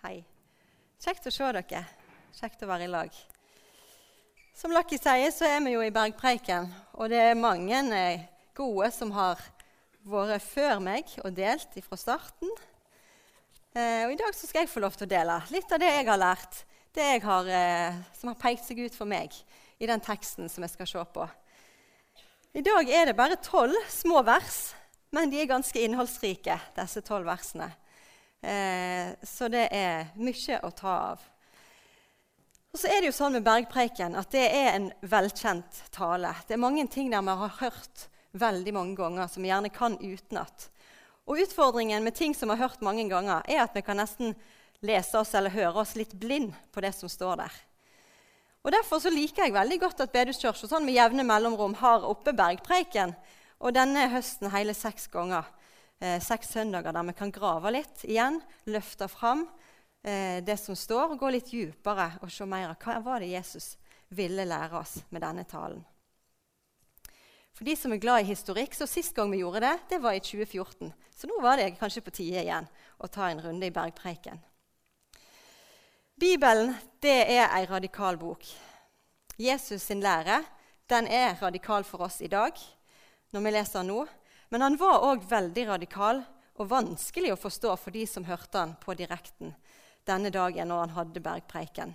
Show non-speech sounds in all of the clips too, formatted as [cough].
Hei. Kjekt å se dere. Kjekt å være i lag. Som Lucky sier, så er vi jo i Bergpreiken. Og det er mange eh, gode som har vært før meg og delt fra starten. Eh, og I dag så skal jeg få lov til å dele litt av det jeg har lært, det har, eh, som har pekt seg ut for meg i den teksten som jeg skal se på. I dag er det bare tolv små vers, men de er ganske innholdsrike, disse tolv versene. Eh, så det er mye å ta av. Og så er det jo sånn med Bergpreiken at det er en velkjent tale. Det er mange ting der vi har hørt veldig mange ganger, som vi gjerne kan utenat. Og utfordringen med ting som vi har hørt mange ganger, er at vi kan nesten lese oss eller høre oss litt blind på det som står der. Og Derfor så liker jeg veldig godt at Bedehuskirka sånn med jevne mellomrom har oppe Bergpreiken. Og denne høsten hele seks ganger eh, seks søndager der vi kan grave litt igjen, løfte fram eh, det som står, og gå litt dypere og se mer av hva var det Jesus ville lære oss med denne talen. For de som er glad i historikk, så Sist gang vi gjorde det, det var i 2014. Så nå var det kanskje på tide igjen å ta en runde i Bergpreiken. Bibelen det er ei radikal bok. Jesus sin lære den er radikal for oss i dag når vi leser nå. Men han var òg veldig radikal og vanskelig å forstå for de som hørte han på direkten denne dagen når han hadde bergpreiken.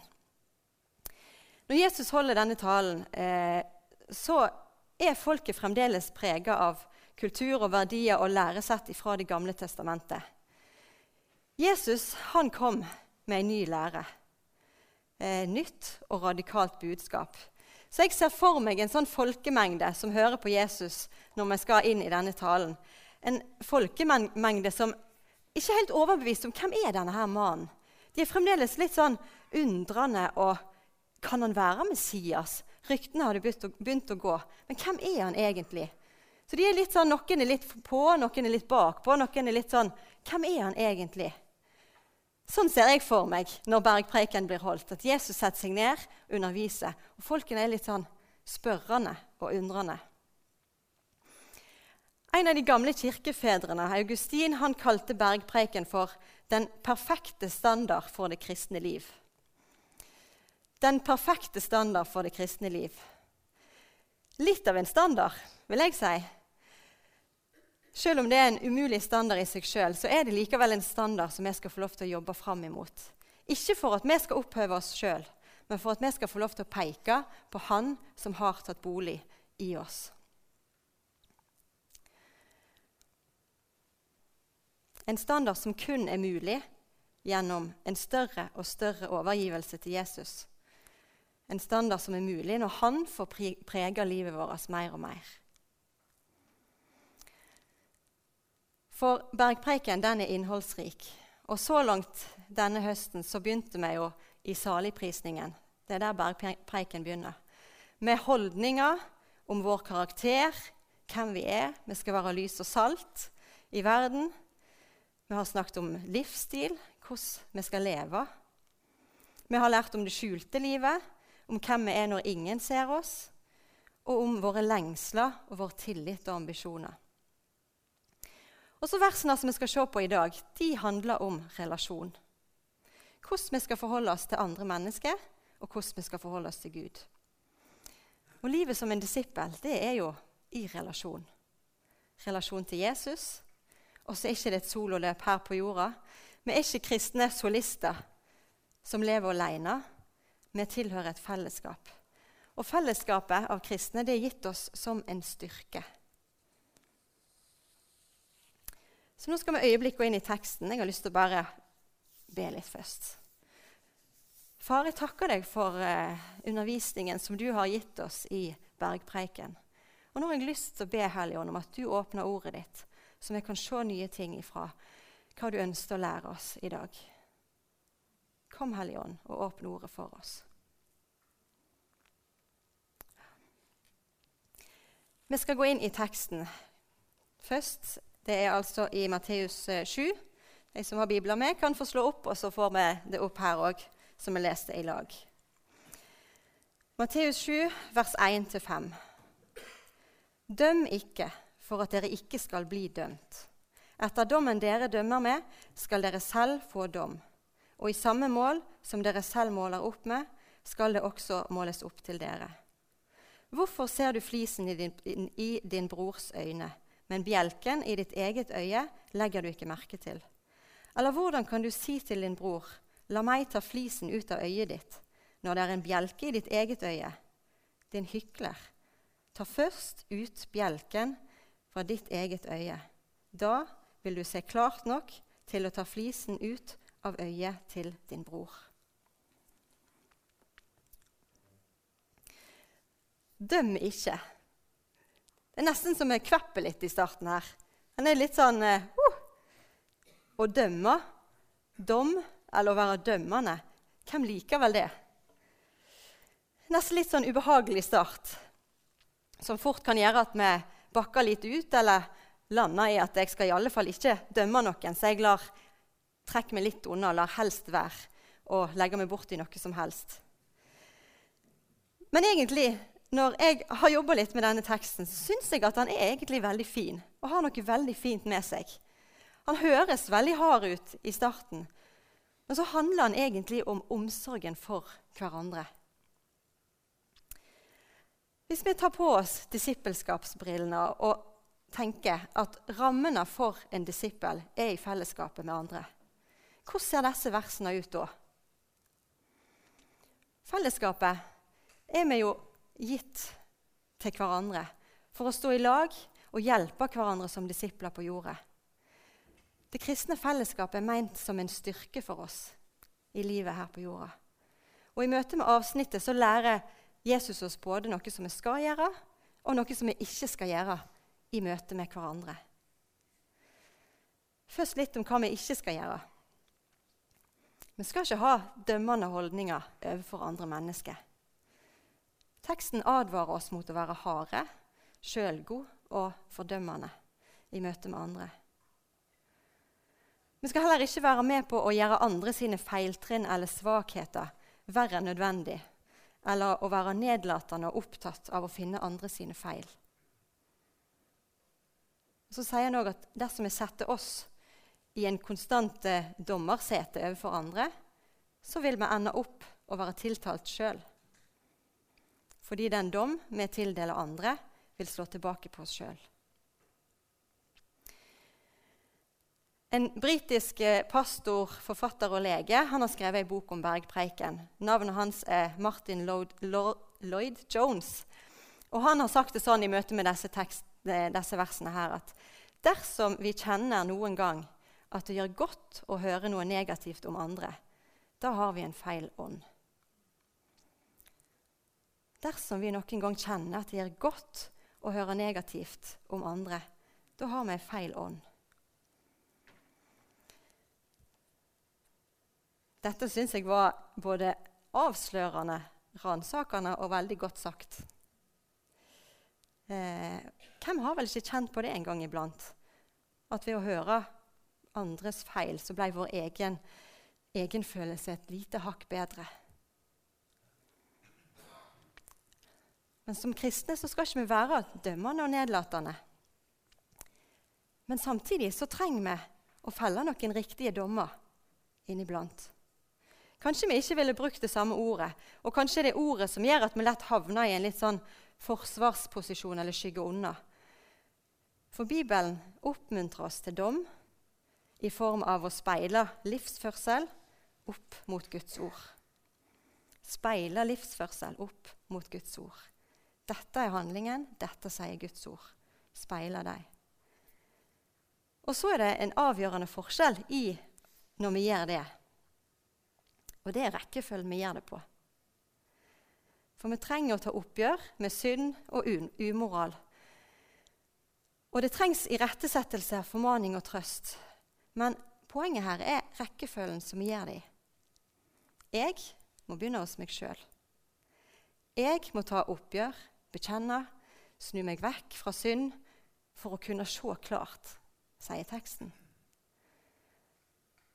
Når Jesus holder denne talen, eh, så er folket fremdeles prega av kultur og verdier og læresett fra Det gamle testamentet. Jesus han kom med en ny lære. Eh, nytt og radikalt budskap. Så jeg ser for meg en sånn folkemengde som hører på Jesus når vi skal inn i denne talen. En folkemengde som ikke er helt overbevist om hvem er denne her mannen. De er fremdeles litt sånn undrende og Kan han være Messias? Ryktene hadde begynt å, begynt å gå. Men hvem er han egentlig? Så de er litt sånn, Noen er litt på, noen er litt bakpå. noen er litt sånn, Hvem er han egentlig? Sånn ser jeg for meg når bergpreken blir holdt. At Jesus setter seg ned, underviser. Og folkene er litt sånn spørrende og undrende. En av de gamle kirkefedrene, Augustin, han kalte bergpreken for 'den perfekte standard for det kristne liv'. Den perfekte standard for det kristne liv. Litt av en standard, vil jeg si. Selv om det er en umulig standard i seg sjøl, så er det likevel en standard som vi skal få lov til å jobbe fram imot. Ikke for at vi skal opphøve oss sjøl, men for at vi skal få lov til å peke på Han som har tatt bolig i oss. En standard som kun er mulig gjennom en større og større overgivelse til Jesus. En standard som er mulig når han får prege livet vårt mer og mer. For bergpreiken den er innholdsrik. Og så langt denne høsten så begynte vi jo i saligprisningen. Det er der bergpreiken begynner. Med holdninger om vår karakter, hvem vi er. Vi skal være lys og salt i verden. Vi har snakket om livsstil, hvordan vi skal leve. Vi har lært om det skjulte livet, om hvem vi er når ingen ser oss, og om våre lengsler og vår tillit og ambisjoner. Og så Versene som vi skal se på i dag, de handler om relasjon. Hvordan vi skal forholde oss til andre mennesker, og hvordan vi skal forholde oss til Gud. Og Livet som en disippel det er jo i relasjon. Relasjon til Jesus. Og så er ikke det et sololøp her på jorda. Vi er ikke kristne solister som lever alene. Vi tilhører et fellesskap. Og fellesskapet av kristne det er gitt oss som en styrke. Så nå skal vi øyeblikk gå inn i teksten. Jeg har lyst til å bare be litt først. Far, jeg takker deg for uh, undervisningen som du har gitt oss i bergpreiken. Og nå har jeg lyst til å be Helligånd om at du åpner ordet ditt, så vi kan se nye ting ifra hva du ønsker å lære oss i dag. Kom, Helligånd, og åpne ordet for oss. Vi skal gå inn i teksten. Først det er altså i Matteus 7. Eh, De som har bibler med, kan få slå opp, og så får vi det opp her òg, som vi leste i lag. Matteus 7, vers 1-5. Døm ikke for at dere ikke skal bli dømt. Etter dommen dere dømmer med, skal dere selv få dom. Og i samme mål som dere selv måler opp med, skal det også måles opp til dere. Hvorfor ser du flisen i din, i din brors øyne, men bjelken i ditt eget øye legger du ikke merke til? Eller hvordan kan du si til din bror, la meg ta flisen ut av øyet ditt, når det er en bjelke i ditt eget øye? Din hykler. Ta først ut bjelken fra ditt eget øye. Da vil du se klart nok til å ta flisen ut av øyet til din bror. Døm ikke. Det er nesten som jeg kvepper litt i starten her. Den er litt sånn uh, Å dømme, dom eller å være dømmende, hvem liker vel det? Nesten litt sånn ubehagelig start, som fort kan gjøre at vi bakker litt ut, eller lander i at jeg skal i alle fall ikke dømme noen, så jeg lar trekke meg litt unna, lar helst være og legger meg bort i noe som helst. Men egentlig når jeg har jobba litt med denne teksten, så syns jeg at han er egentlig veldig fin og har noe veldig fint med seg. Han høres veldig hard ut i starten, men så handler han egentlig om omsorgen for hverandre. Hvis vi tar på oss disippelskapsbrillene og tenker at rammene for en disippel er i fellesskapet med andre, hvordan ser disse versene ut da? Fellesskapet er vi jo gitt til hverandre for å stå i lag og hjelpe hverandre som disipler på jordet. Det kristne fellesskapet er meint som en styrke for oss i livet her på jorda. Og I møte med avsnittet så lærer Jesus oss både noe som vi skal gjøre, og noe som vi ikke skal gjøre i møte med hverandre. Først litt om hva vi ikke skal gjøre. Vi skal ikke ha dømmende holdninger overfor andre mennesker. Teksten advarer oss mot å være harde, sjølgod og fordømmende i møte med andre. Vi skal heller ikke være med på å gjøre andre sine feiltrinn eller svakheter verre enn nødvendig, eller å være nedlatende og opptatt av å finne andre sine feil. Så sier han òg at dersom vi setter oss i en konstant dommersete overfor andre, så vil vi ende opp å være tiltalt sjøl fordi den dom vi tildeler andre, vil slå tilbake på oss sjøl. En britisk eh, pastor, forfatter og lege han har skrevet en bok om bergpreiken. Navnet hans er Martin Lloyd, Lloyd Jones. Og Han har sagt det sånn i møte med disse, tekst, eh, disse versene her at dersom vi kjenner noen gang at det gjør godt å høre noe negativt om andre, da har vi en feil ånd. Dersom vi noen gang kjenner at det gjør godt å høre negativt om andre, da har vi feil ånd. Dette syns jeg var både avslørende, ransakende og veldig godt sagt. Eh, hvem har vel ikke kjent på det en gang iblant? At ved å høre andres feil, så ble vår egen egenfølelse et lite hakk bedre. Men som kristne så skal ikke vi være dømmende og nedlatende. Men samtidig så trenger vi å felle noen riktige dommer inniblant. Kanskje vi ikke ville brukt det samme ordet, og kanskje det er ordet som gjør at vi lett havner i en litt sånn forsvarsposisjon eller skygger unna. For Bibelen oppmuntrer oss til dom i form av å speile livsførsel opp mot Guds ord. Speile livsførsel opp mot Guds ord. Dette er handlingen, dette sier Guds ord. Speiler deg. Og så er det en avgjørende forskjell i når vi gjør det. Og det er rekkefølgen vi gjør det på. For vi trenger å ta oppgjør med synd og umoral. Og det trengs irettesettelse, formaning og trøst. Men poenget her er rekkefølgen som vi gjør det i. Jeg må begynne hos meg sjøl. Jeg må ta oppgjør bekjenne, snu meg vekk fra synd for å kunne se klart, sier teksten.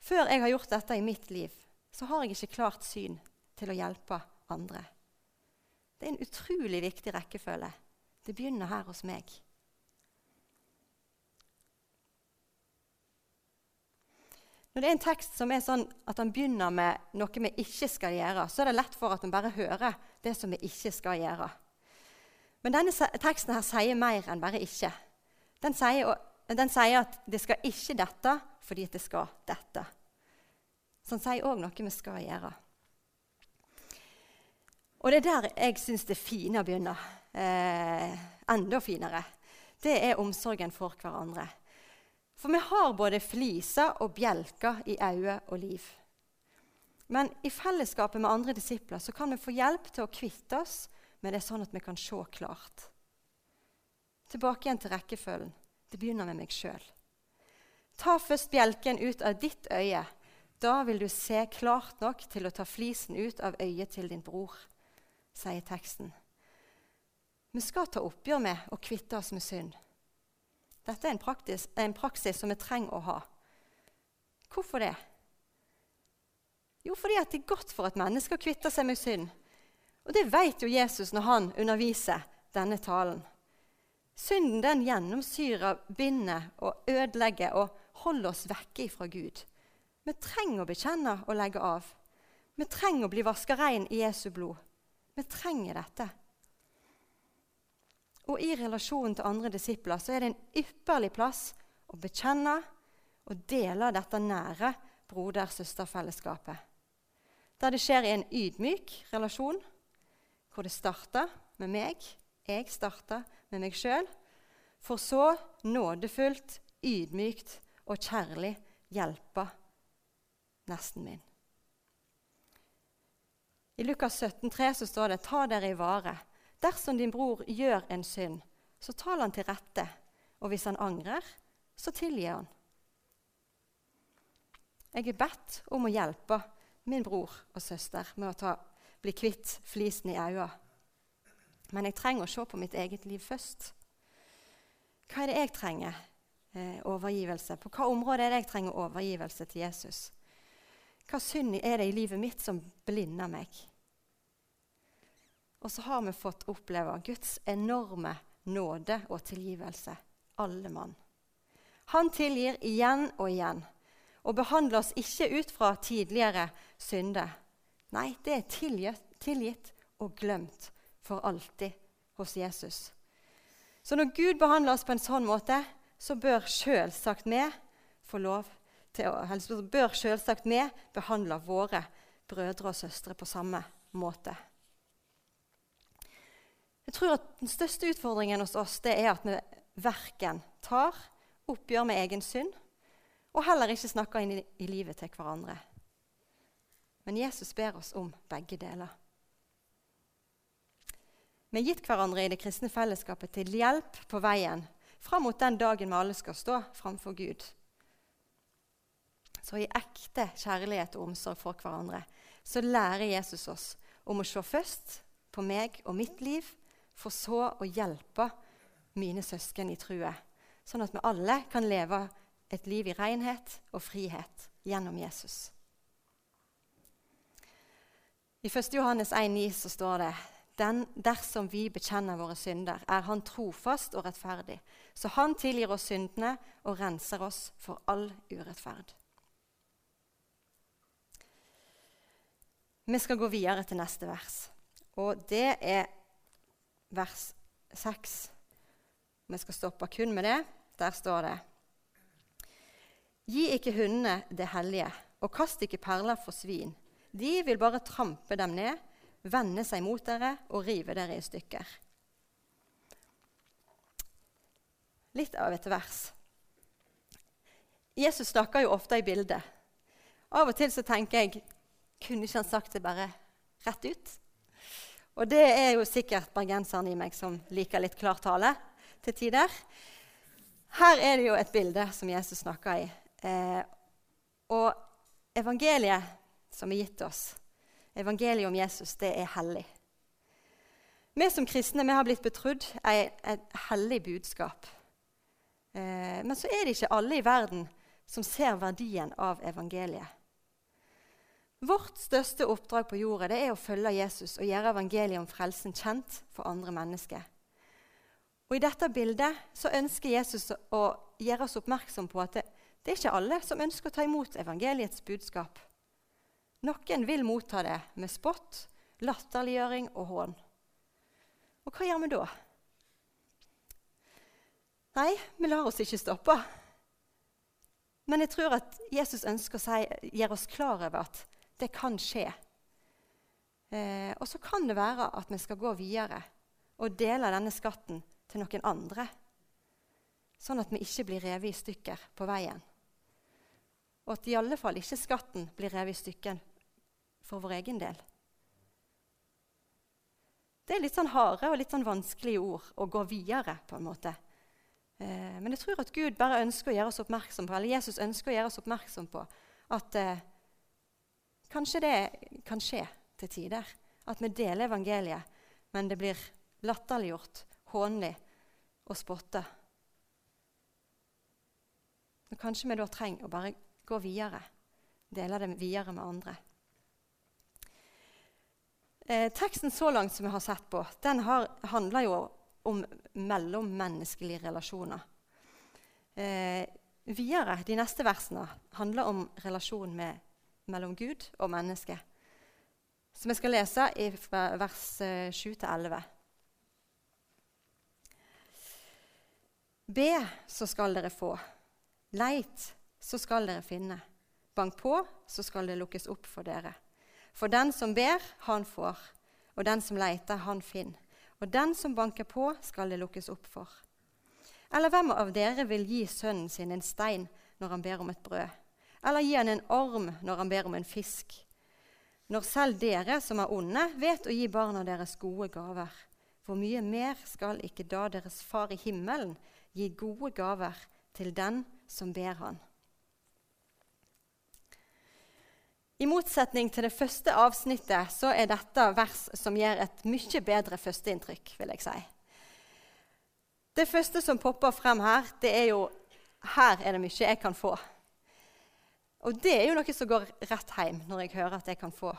Før jeg har gjort dette i mitt liv, så har jeg ikke klart syn til å hjelpe andre. Det er en utrolig viktig rekkefølge. Det begynner her hos meg. Når det er en tekst som er sånn at han begynner med noe vi ikke skal gjøre, så er det lett for at en bare hører det som vi ikke skal gjøre. Men denne teksten her sier mer enn bare 'ikke'. Den sier, den sier at det skal ikke dette fordi det skal dette. Så den sier òg noe vi skal gjøre. Og det er der jeg syns det fine begynner. Eh, enda finere. Det er omsorgen for hverandre. For vi har både fliser og bjelker i øye og liv. Men i fellesskapet med andre disipler så kan vi få hjelp til å kvitte oss med det er sånn at vi kan se klart. Tilbake igjen til rekkefølgen. Det begynner med meg sjøl. Ta først bjelken ut av ditt øye. Da vil du se klart nok til å ta flisen ut av øyet til din bror sier teksten. Vi skal ta oppgjør med og kvitte oss med synd. Dette er en, praktis, en praksis som vi trenger å ha. Hvorfor det? Jo, fordi det er godt for et menneske å kvitte seg med synd. Og det vet jo Jesus når han underviser denne talen. Synden den gjennomsyrer, binder og ødelegger og holder oss vekke fra Gud. Vi trenger å bekjenne og legge av. Vi trenger å bli vaska rein i Jesu blod. Vi trenger dette. Og i relasjonen til andre disipler så er det en ypperlig plass å bekjenne og dele dette nære broder-søster-fellesskapet. Der det skjer i en ydmyk relasjon, hvor det starta med meg, jeg starta med meg sjøl, for så nådefullt, ydmykt og kjærlig hjelpe nesten min. I Lukas 17, 3 så står det ta dere i vare. Dersom din bror gjør en synd, så tal han til rette. Og hvis han angrer, så tilgi han. Jeg er bedt om å hjelpe min bror og søster med å ta, bli kvitt flisen i øynene. Men jeg trenger å se på mitt eget liv først. Hva er det jeg trenger eh, overgivelse? På hva område er det jeg trenger overgivelse til Jesus? Hva synd er det i livet mitt som blinder meg? Og så har vi fått oppleve Guds enorme nåde og tilgivelse, alle mann. Han tilgir igjen og igjen og behandler oss ikke ut fra tidligere synder. Nei, det er tilgitt, tilgitt og glemt for alltid hos Jesus. Så når Gud behandler oss på en sånn måte, så bør selvsagt vi få lov til å, eller bør selvsagt vi behandle våre brødre og søstre på samme måte. Jeg tror at Den største utfordringen hos oss det er at vi verken tar oppgjør med egen synd, og heller ikke snakker inn i, livet til hverandre. Men Jesus ber oss om begge deler. Vi har gitt hverandre i det kristne fellesskapet til hjelp på veien fram mot den dagen vi alle skal stå framfor Gud. Så i ekte kjærlighet og omsorg for hverandre så lærer Jesus oss om å se først på meg og mitt liv for så å hjelpe mine søsken i true, sånn at vi alle kan leve et liv i renhet og frihet gjennom Jesus. I 1. Johannes 1,9 så står det den, dersom vi bekjenner våre synder, er Han trofast og rettferdig, så Han tilgir oss syndene og renser oss for all urettferd. Vi skal gå videre til neste vers, og det er vers 6. Vi skal stoppe kun med det. Der står det Gi ikke hundene det hellige, og kast ikke perler for svin. De vil bare trampe dem ned, vende seg mot dere og rive dere i stykker. Litt av et vers. Jesus snakker jo ofte i bildet. Av og til så tenker jeg kunne ikke han sagt det bare rett ut? Og det er jo sikkert bergenseren i meg som liker litt klartale til tider. Her er det jo et bilde som Jesus snakker i. Eh, og evangeliet som er gitt oss, evangeliet om Jesus, det er hellig. Vi som kristne vi har blitt betrodd et hellig budskap. Eh, men så er det ikke alle i verden som ser verdien av evangeliet. Vårt største oppdrag på jorda det er å følge Jesus og gjøre evangeliet om frelsen kjent for andre mennesker. Og I dette bildet så ønsker Jesus å gjøre oss oppmerksom på at det, Det er ikke alle som ønsker å ta imot evangeliets budskap. Noen vil motta det med spott, latterliggjøring og hån. Og hva gjør vi da? Nei, vi lar oss ikke stoppe. Men jeg tror at Jesus ønsker å si, gjøre oss klar over at det kan skje. Eh, og så kan det være at vi skal gå videre og dele denne skatten til noen andre. Sånn at vi ikke blir revet i stykker på veien. Og at i alle fall ikke skatten blir revet i stykker for vår egen del. Det er litt sånn harde og litt sånn vanskelige ord å gå videre på en måte. Eh, men jeg tror at Gud bare ønsker å gjøre oss oppmerksom på, eller Jesus ønsker å gjøre oss oppmerksom på at eh, kanskje det kan skje til tider. At vi deler evangeliet, men det blir latterliggjort, hånlig og spotta. Kanskje vi da trenger å bare gå videre, dele det videre med andre. Eh, teksten så langt som vi har sett på, den har, handler jo om mellommenneskelige relasjoner. Eh, videre, De neste versene handler om relasjonen med, mellom Gud og menneske. Som jeg skal lese i vers 7-11. Be, så skal dere få. Leit, så skal dere finne. Bank på, så skal det lukkes opp for dere. For den som ber, han får. Og den som leiter, han finner. Og den som banker på, skal det lukkes opp for. Eller hvem av dere vil gi sønnen sin en stein når han ber om et brød? Eller gi han en orm når han ber om en fisk? Når selv dere som er onde, vet å gi barna deres gode gaver, hvor mye mer skal ikke da deres far i himmelen gi gode gaver til den som ber han. I motsetning til det første avsnittet så er dette vers som gir et mye bedre førsteinntrykk. vil jeg si. Det første som popper frem her, det er jo her er det mye jeg kan få. Og det er jo noe som går rett hjem når jeg hører at jeg kan få.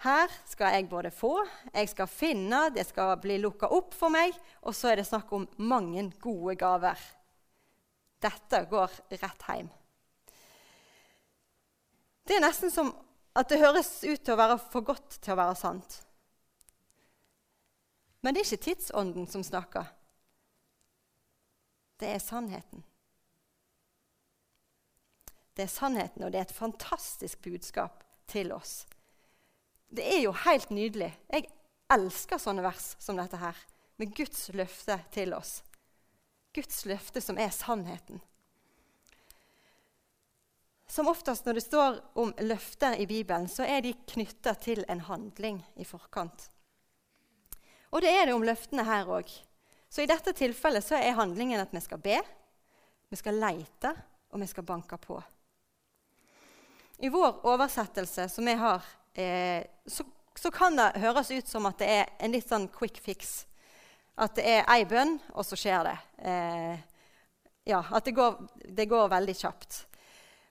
Her skal jeg både få, jeg skal finne, det skal bli lukka opp for meg, og så er det snakk om mange gode gaver. Dette går rett hjem. Det er nesten som at det høres ut til å være for godt til å være sant. Men det er ikke tidsånden som snakker. Det er sannheten. Det er sannheten, og det er et fantastisk budskap til oss. Det er jo helt nydelig. Jeg elsker sånne vers som dette her, med Guds løfte til oss. Guds løfte som er sannheten. Som oftest når det står om løfter i Bibelen, så er de knytta til en handling i forkant. Og det er det om løftene her òg. Så i dette tilfellet så er handlingen at vi skal be, vi skal leite, og vi skal banke på. I vår oversettelse som vi har eh, så, så, kan det høres ut som at det er en litt sånn quick fix. At det er ei bønn, og så skjer det. Eh, ja, At det går, det går, veldig kjapt.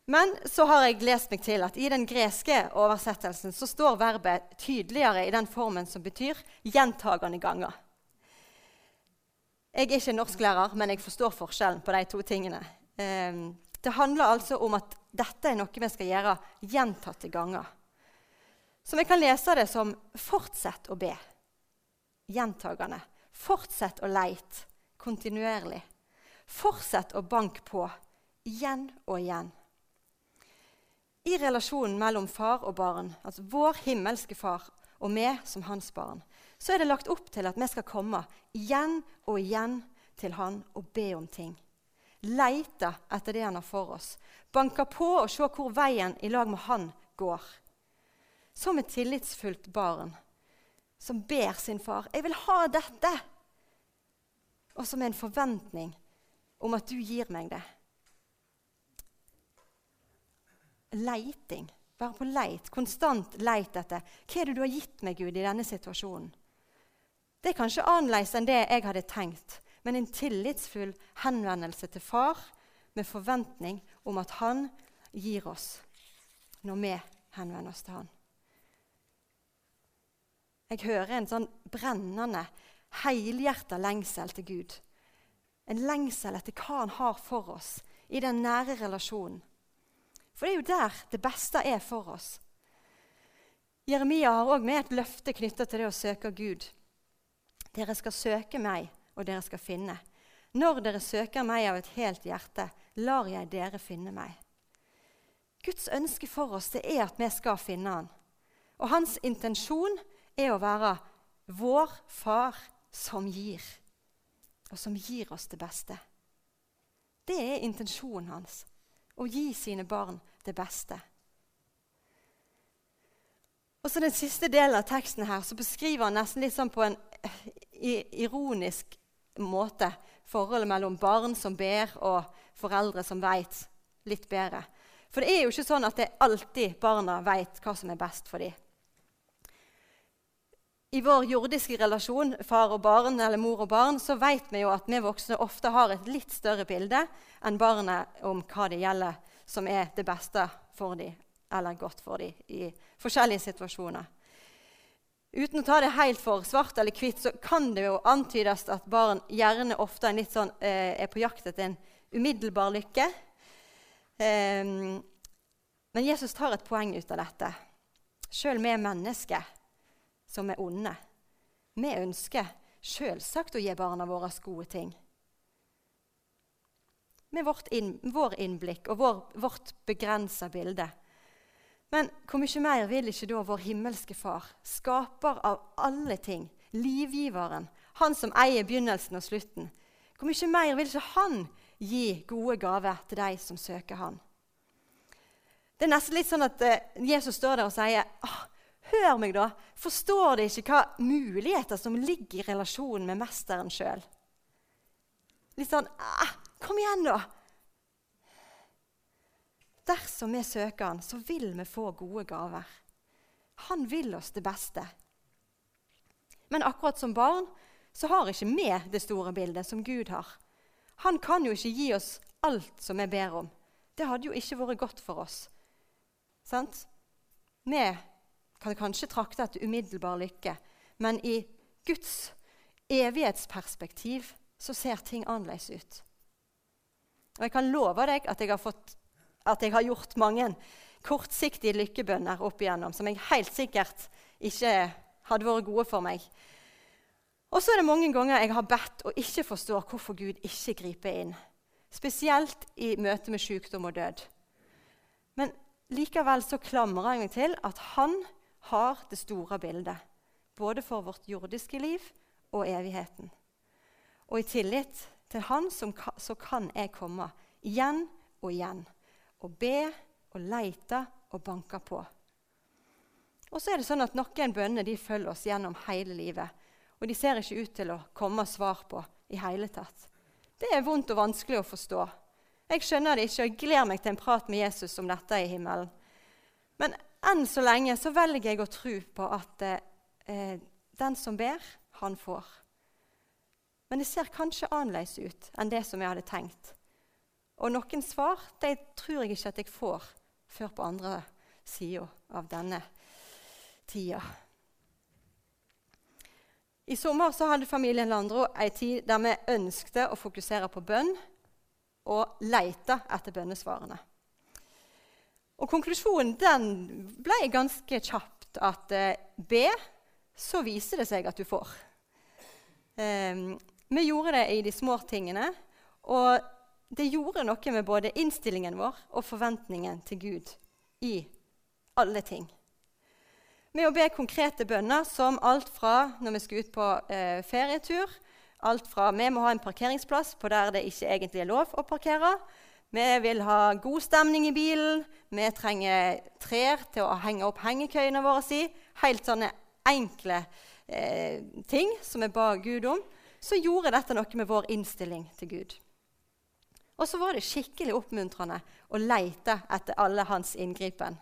Men så har jeg lest meg til at i den greske oversettelsen så står verbet tydeligere i den formen som betyr gjentagende ganger. Jeg er ikke norsklærer, men jeg forstår forskjellen på de to tingene. Eh, det handler altså om at dette er noe vi skal gjøre gjentatte ganger. Så vi kan lese det som 'fortsett å be'. Gjentagende. Fortsett å leite kontinuerlig. Fortsett å banke på igjen og igjen. I relasjonen mellom far og barn, altså vår himmelske far og vi som hans barn, så er det lagt opp til at vi skal komme igjen og igjen til han og be om ting. Leite etter det han har for oss. Banke på og se hvor veien i lag med han går som et tillitsfullt barn som ber sin far 'Jeg vil ha dette', og som en forventning om at du gir meg det. Leiting. Være på leit, konstant leit etter hva er det du har gitt meg, Gud, i denne situasjonen. Det er kanskje annerledes enn det jeg hadde tenkt, men en tillitsfull henvendelse til far med forventning om at han gir oss når vi henvender oss til han. Jeg hører en sånn brennende, helhjerta lengsel til Gud. En lengsel etter hva han har for oss i den nære relasjonen. For det er jo der det beste er for oss. Jeremia har òg med et løfte knytta til det å søke Gud. Dere skal søke meg, og dere skal finne. Når dere søker meg av et helt hjerte, lar jeg dere finne meg. Guds ønske for oss det er at vi skal finne han. Og hans intensjon er å være vår far som gir, og som gir oss det beste. Det er intensjonen hans. Å gi sine barn det beste. Og så Den siste delen av teksten her, så beskriver han nesten litt sånn på en ironisk måte forholdet mellom barn som ber, og foreldre som veit litt bedre. For det er jo ikke sånn at det alltid barna veit hva som er best for dem. I vår jordiske relasjon, far og barn eller mor og barn, så vet vi jo at vi voksne ofte har et litt større bilde enn barnet om hva det gjelder som er det beste for dem, eller godt for dem i forskjellige situasjoner. Uten å ta det helt for svart eller hvitt, så kan det jo antydes at barn gjerne ofte er, sånn, eh, er på jakt etter en umiddelbar lykke. Eh, men Jesus tar et poeng ut av dette. Sjøl vi mennesker som er onde, vi ønsker selvsagt å gi barna våre gode ting. Med vårt inn, vår innblikk og vår, vårt begrensa bilde. Men hvor mye mer vil ikke da vår himmelske Far, skaper av alle ting, livgiveren, han som eier begynnelsen og slutten, hvor mye mer vil ikke han gi gode gaver til de som søker han? Det er nesten litt sånn at uh, Jesus står der og sier ah, Hør meg, da. Forstår de ikke hva muligheter som ligger i relasjonen med mesteren sjøl? Litt sånn ah, Kom igjen, da! Dersom vi søker Han, så vil vi få gode gaver. Han vil oss det beste. Men akkurat som barn så har ikke vi det store bildet som Gud har. Han kan jo ikke gi oss alt som vi ber om. Det hadde jo ikke vært godt for oss. Sant? Vi kan kanskje trakte etter umiddelbar lykke, men i Guds evighetsperspektiv så ser ting annerledes ut. Og jeg kan love deg at jeg har fått at jeg har gjort mange kortsiktige lykkebønner opp igjennom som jeg helt sikkert ikke hadde vært gode for meg. Og så er det mange ganger jeg har bedt og ikke forstår hvorfor Gud ikke griper inn. Spesielt i møte med sykdom og død. Men likevel så klamrer jeg meg til at han har det store bildet. Både for vårt jordiske liv og evigheten. Og i tillit til han som, så kan jeg komme igjen og igjen og be og leite og banke på. Og så er det sånn at Noen bønner de følger oss gjennom hele livet. Og de ser ikke ut til å komme svar på i hele tatt. Det er vondt og vanskelig å forstå. Jeg skjønner det ikke, og jeg gleder meg til en prat med Jesus om dette i himmelen. Men enn så lenge så velger jeg å tro på at eh, den som ber, han får. Men det ser kanskje annerledes ut enn det som jeg hadde tenkt. Og noen svar de tror jeg ikke at jeg får før på andre sida av denne tida. I sommer så hadde familien Landro ei tid der vi ønskte å fokusere på bønn og leite etter bønnesvarene. Og Konklusjonen den ble ganske kjapt at eh, be, så viser det seg at du får. Eh, vi gjorde det i de små tingene. Og det gjorde noe med både innstillingen vår og forventningen til Gud i alle ting. Med å be konkrete bønner som alt fra når vi skal ut på eh, ferietur Alt fra vi må ha en parkeringsplass på der det ikke egentlig er lov å parkere. Vi vil ha god stemning i bilen. Vi trenger trær til å henge opp hengekøyene våre i. Helt sånne enkle eh, ting som vi ba Gud om. Så gjorde dette noe med vår innstilling til Gud. Og så var det skikkelig oppmuntrende å leite etter alle hans inngripen.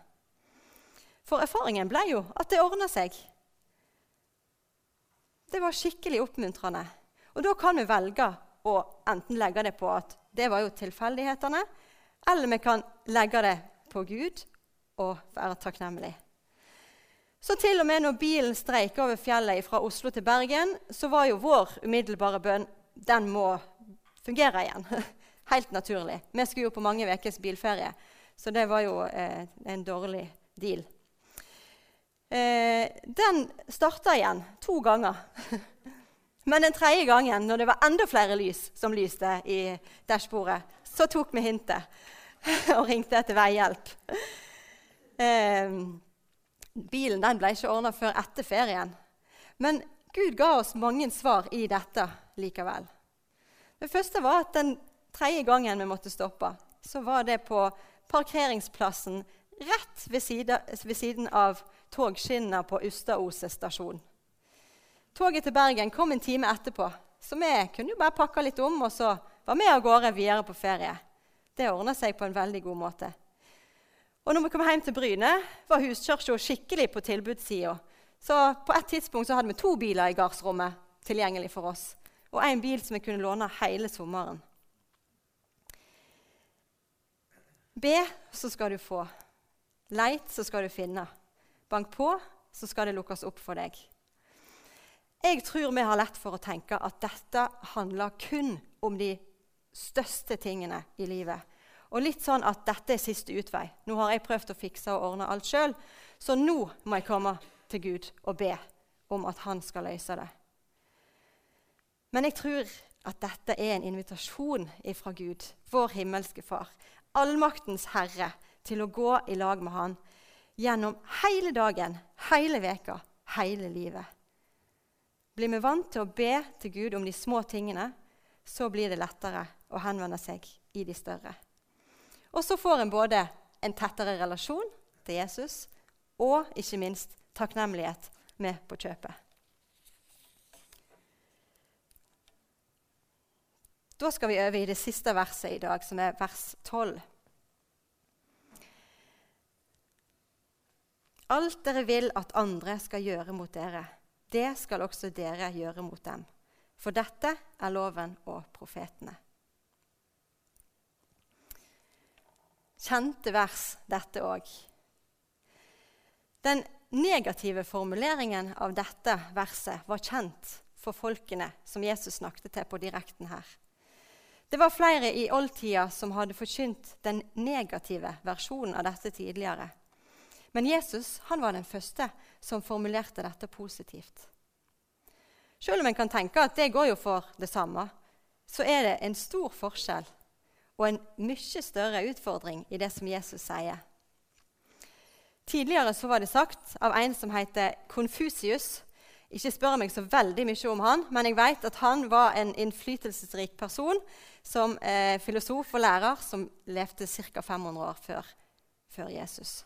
For erfaringen ble jo at det ordna seg. Det var skikkelig oppmuntrende. Og da kan vi velge å enten legge det på at det var jo tilfeldighetene, eller vi kan legge det på Gud og være takknemlig. Så til og med når bilen streiker over fjellet fra Oslo til Bergen, så var jo vår umiddelbare bønn den må fungere igjen. [laughs] Helt naturlig. Vi skulle jo på mange ukers bilferie, så det var jo eh, en dårlig deal. Eh, den starta igjen to ganger. [laughs] Men den tredje gangen, når det var enda flere lys som lyste i dashbordet, så tok vi hintet [laughs] og ringte etter veihjelp. Eh, bilen ble ikke ordna før etter ferien. Men Gud ga oss mange svar i dette likevel. Det første var at den tredje gangen vi måtte stoppe, så var det på parkeringsplassen rett ved siden av togskinnene på Ustaoset stasjon. Toget til Bergen kom en time etterpå, så vi kunne jo bare pakke litt om og så var med av gårde videre på ferie. Det ordna seg på en veldig god måte. Og når vi kom hjem til Bryne, var huskirka skikkelig på tilbudssida. Så på et tidspunkt så hadde vi to biler i gardsrommet tilgjengelig for oss. Og en bil som vi kunne låne hele sommeren. Be, så skal du få. Leit, så skal du finne. Bank på, så skal det lukkes opp for deg. Jeg tror vi har lett for å tenke at dette handler kun om de største tingene i livet. Og litt sånn at dette er siste utvei. Nå har jeg prøvd å fikse og ordne alt sjøl, så nå må jeg komme til Gud og be om at han skal løse det. Men jeg tror at dette er en invitasjon fra Gud, vår himmelske Far, allmaktens Herre, til å gå i lag med Han gjennom hele dagen, hele veka, hele livet. Blir vi vant til å be til Gud om de små tingene, så blir det lettere å henvende seg i de større. Og så får en både en tettere relasjon til Jesus og ikke minst takknemlighet med på kjøpet. Da skal vi øve i det siste verset i dag, som er vers 12. Alt dere vil at andre skal gjøre mot dere, det skal også dere gjøre mot dem. For dette er loven og profetene. Kjente vers, dette òg. Den negative formuleringen av dette verset var kjent for folkene som Jesus snakket til på direkten her. Det var flere i oldtida som hadde forkynt den negative versjonen av dette tidligere. Men Jesus han var den første som formulerte dette positivt. Selv om en kan tenke at det går jo for det samme, så er det en stor forskjell og en mye større utfordring i det som Jesus sier. Tidligere så var det sagt av en som heter Konfusius. Ikke spør meg så veldig mye om han, men jeg vet at han var en innflytelsesrik person som eh, filosof og lærer som levde ca. 500 år før, før Jesus.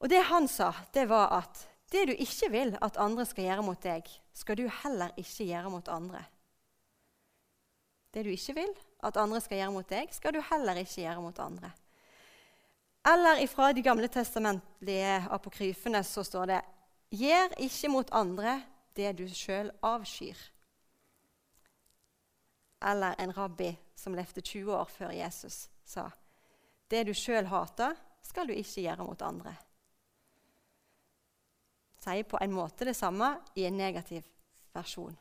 Og det han sa, det var at det du ikke vil at andre skal gjøre mot deg, skal du heller ikke gjøre mot andre. Det du ikke vil at andre skal gjøre mot deg, skal du heller ikke gjøre mot andre. Eller ifra de gamle testamentlige apokryfene så står det Gjør ikke mot andre det du sjøl avskyr. Eller en rabbi som levde 20 år før Jesus, sa Det du sjøl hater, skal du ikke gjøre mot andre sier på en måte det samme i en negativ versjon,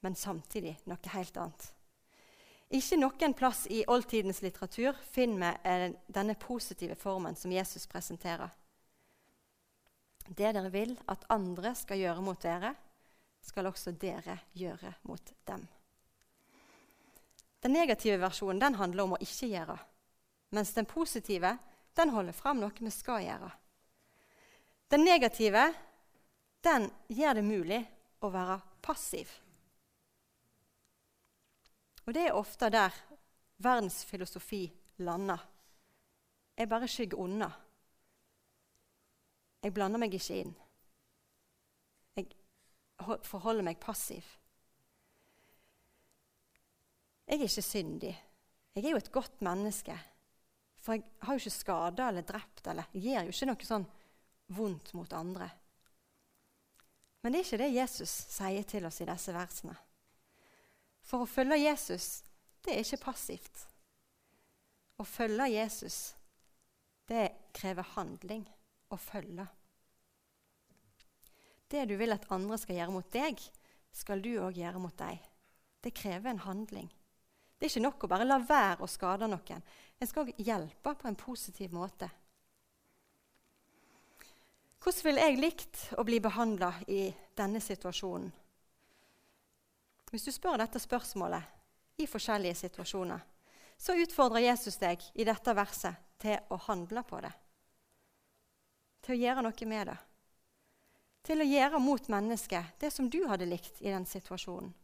men samtidig noe helt annet. Ikke noen plass i oldtidens litteratur finner vi denne positive formen som Jesus presenterer. Det dere vil at andre skal gjøre mot dere, skal også dere gjøre mot dem. Den negative versjonen den handler om å ikke gjøre, mens den positive den holder fram noe vi skal gjøre. Den negative den gjør det mulig å være passiv. Og det er ofte der verdens filosofi lander. Jeg bare skygger unna. Jeg blander meg ikke inn. Jeg forholder meg passiv. Jeg er ikke syndig. Jeg er jo et godt menneske. For jeg har jo ikke skada eller drept eller gjør jo ikke noe sånn vondt mot andre. Men det er ikke det Jesus sier til oss i disse versene. For å følge Jesus, det er ikke passivt. Å følge Jesus, det krever handling å følge. Det du vil at andre skal gjøre mot deg, skal du òg gjøre mot deg. Det krever en handling. Det er ikke nok å bare la være å skade noen. En skal hjelpe på en positiv måte. Hvordan ville jeg likt å bli behandla i denne situasjonen? Hvis du spør dette spørsmålet i forskjellige situasjoner, så utfordrer Jesus deg i dette verset til å handle på det. Til å gjøre noe med det. Til å gjøre mot mennesket det som du hadde likt i den situasjonen.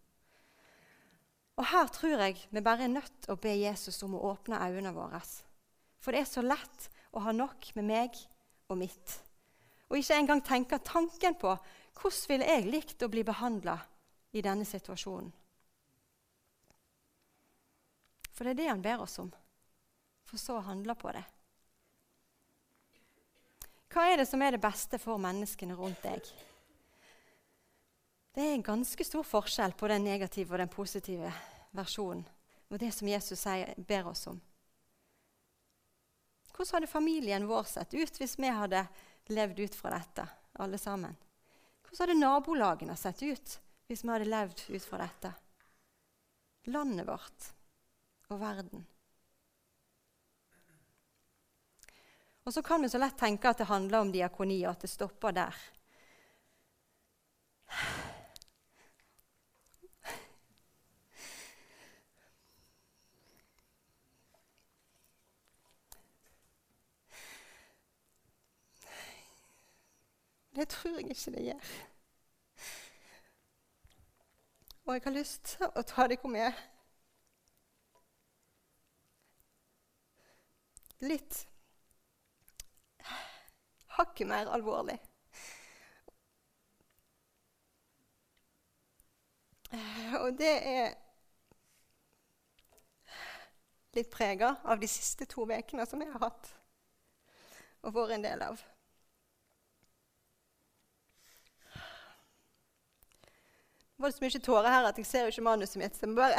Og her tror jeg vi bare er nødt til å be Jesus om å åpne øynene våre. For det er så lett å ha nok med meg og mitt. Og ikke engang tenke tanken på hvordan ville jeg likt å bli behandla i denne situasjonen. For det er det han ber oss om, for så å handle på det. Hva er det som er det beste for menneskene rundt deg? Det er en ganske stor forskjell på den negative og den positive versjonen og det som Jesus sier, ber oss om. Hvordan hadde familien vår sett ut hvis vi hadde levd ut fra dette, alle sammen? Hvordan hadde nabolagene sett ut hvis vi hadde levd ut fra dette? Landet vårt og verden. Og så kan vi så lett tenke at det handler om diakoni, og at det stopper der. Det tror jeg ikke det gjør. Og jeg har lyst til å ta dere med litt hakket mer alvorlig. Og det er litt prega av de siste to ukene som jeg har hatt og vært en del av. Det var så mye tårer her at jeg ser jo ikke manuset mitt. Så bare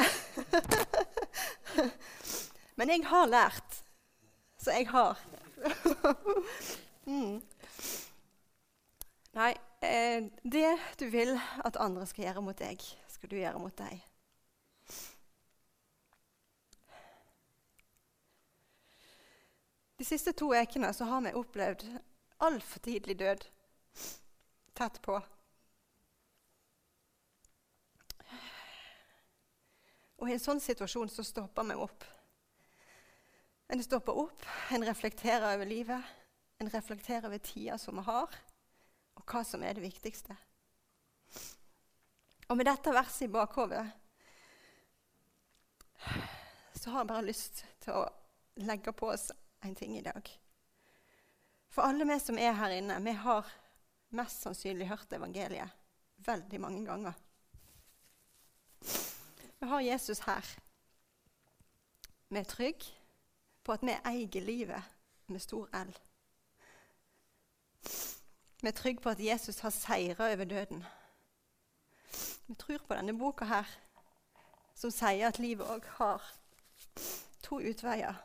[laughs] Men jeg har lært. Så jeg har. mm. Nei, eh, det du vil at andre skal gjøre mot deg, skal du gjøre mot deg. De siste to ukene har vi opplevd altfor tidlig død tett på. Og i en sånn situasjon så stopper vi opp. En stopper opp, en reflekterer over livet, en reflekterer over tida som vi har, og hva som er det viktigste. Og med dette verset i bakhodet så har jeg bare lyst til å legge på oss en ting i dag. For alle vi som er her inne, vi har mest sannsynlig hørt evangeliet veldig mange ganger. Vi har Jesus her. Vi er trygge på at vi eier livet med stor L. Vi er trygge på at Jesus har seira over døden. Vi tror på denne boka her, som sier at livet òg har to utveier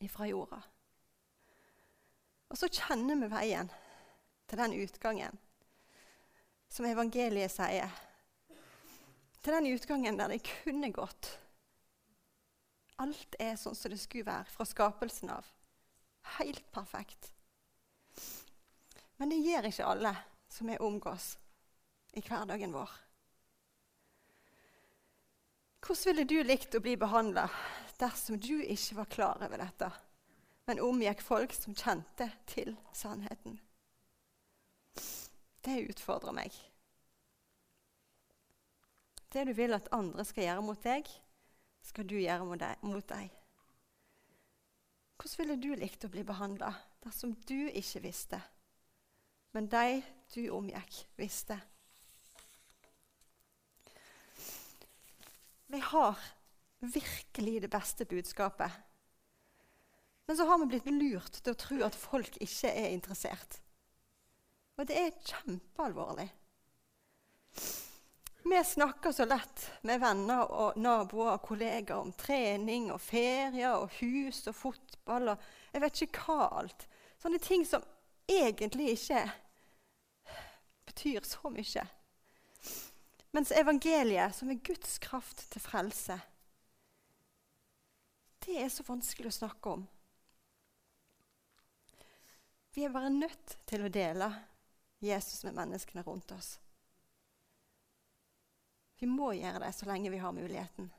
ifra jorda. Og så kjenner vi veien til den utgangen som evangeliet sier til den utgangen der det kunne gått. Alt er sånn som det skulle være fra skapelsen av. Helt perfekt. Men det gjør ikke alle som er omgås i hverdagen vår. Hvordan ville du likt å bli behandla dersom du ikke var klar over dette, men omgikk folk som kjente til sannheten? Det utfordrer meg. Det du vil at andre skal gjøre mot deg, skal du gjøre mot deg. Hvordan ville du likt å bli behandla dersom du ikke visste, men de du omgikk, visste? Vi har virkelig det beste budskapet. Men så har vi blitt lurt til å tro at folk ikke er interessert. Og det er kjempealvorlig. Vi snakker så lett med venner og naboer og kollegaer om trening og ferier og hus og fotball og jeg vet ikke hva alt. Sånne ting som egentlig ikke betyr så mye. Mens evangeliet, som er Guds kraft til frelse, det er så vanskelig å snakke om. Vi er bare nødt til å dele Jesus med menneskene rundt oss. Vi må gjøre det så lenge vi har muligheten.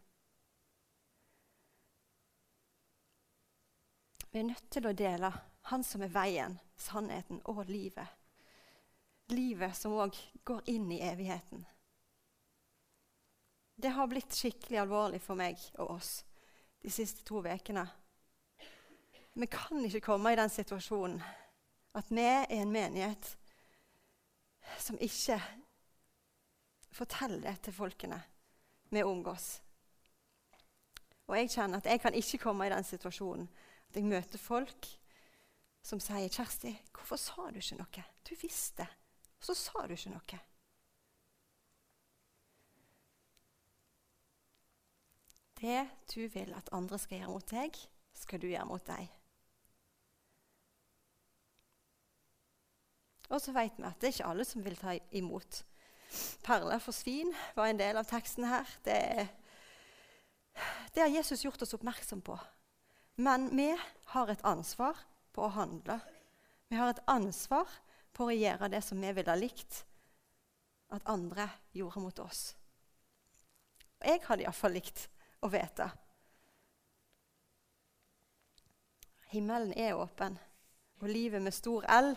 Vi er nødt til å dele Han som er veien, sannheten og livet. Livet som òg går inn i evigheten. Det har blitt skikkelig alvorlig for meg og oss de siste to ukene. Vi kan ikke komme i den situasjonen at vi er en menighet som ikke forteller det til folkene vi omgås. Og jeg kjenner at jeg kan ikke komme i den situasjonen at jeg møter folk som sier 'Kjersti, hvorfor sa du ikke noe?' Du visste, og så sa du ikke noe. Det du vil at andre skal gjøre mot deg, skal du gjøre mot deg. Og så vet vi at det er ikke alle som vil ta imot. Perler for svin var en del av teksten her. Det, det har Jesus gjort oss oppmerksom på. Men vi har et ansvar på å handle. Vi har et ansvar på å gjøre det som vi ville ha likt at andre gjorde mot oss. Og Jeg hadde iallfall likt å vite. Himmelen er åpen, og livet med stor L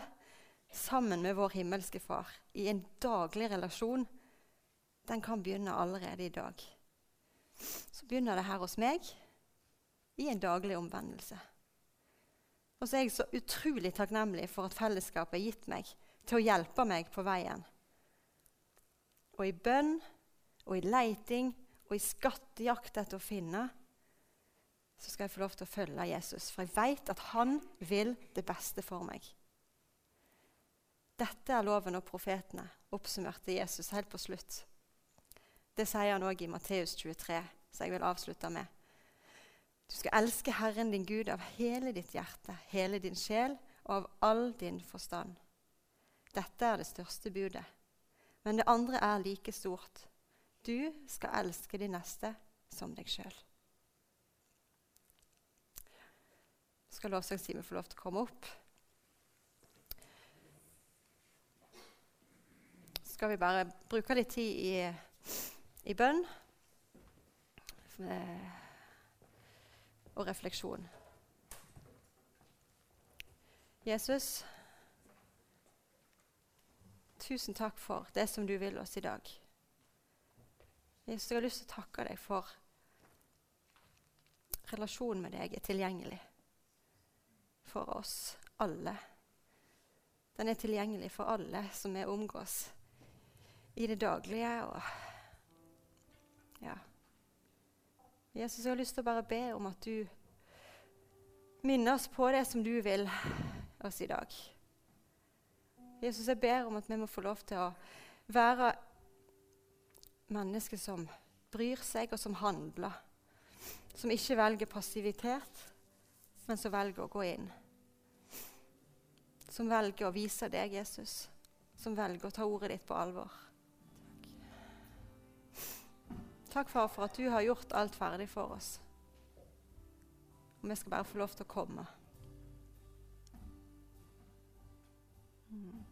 sammen med vår himmelske Far i en daglig relasjon, den kan begynne allerede i dag. Så begynner det her hos meg i en daglig omvendelse. Og så er jeg så utrolig takknemlig for at fellesskapet har gitt meg til å hjelpe meg på veien. Og i bønn og i leiting og i skattejakt etter å finne, så skal jeg få lov til å følge Jesus. For jeg vet at han vil det beste for meg. Dette er loven og profetene, oppsummerte Jesus helt på slutt. Det sier han òg i Matteus 23, så jeg vil avslutte med. Du skal elske Herren din Gud av hele ditt hjerte, hele din sjel og av all din forstand. Dette er det største budet. Men det andre er like stort. Du skal elske de neste som deg sjøl. Skal lovsangstimen få lov til å komme opp? Skal vi bare bruke litt tid i, i bønn og refleksjon. Jesus, tusen takk for det som du vil oss i dag. Jesus, jeg har lyst til å takke deg for relasjonen med deg er tilgjengelig for oss alle. Den er tilgjengelig for alle som vi omgås i det daglige. Og ja. Jesus, jeg har lyst til å bare be om at du minner oss på det som du vil oss i dag. Jesus, jeg ber om at vi må få lov til å være mennesker som bryr seg, og som handler. Som ikke velger passivitet, men som velger å gå inn. Som velger å vise deg, Jesus. Som velger å ta ordet ditt på alvor. Takk, far, for at du har gjort alt ferdig for oss. Og vi skal bare få lov til å komme. Mm.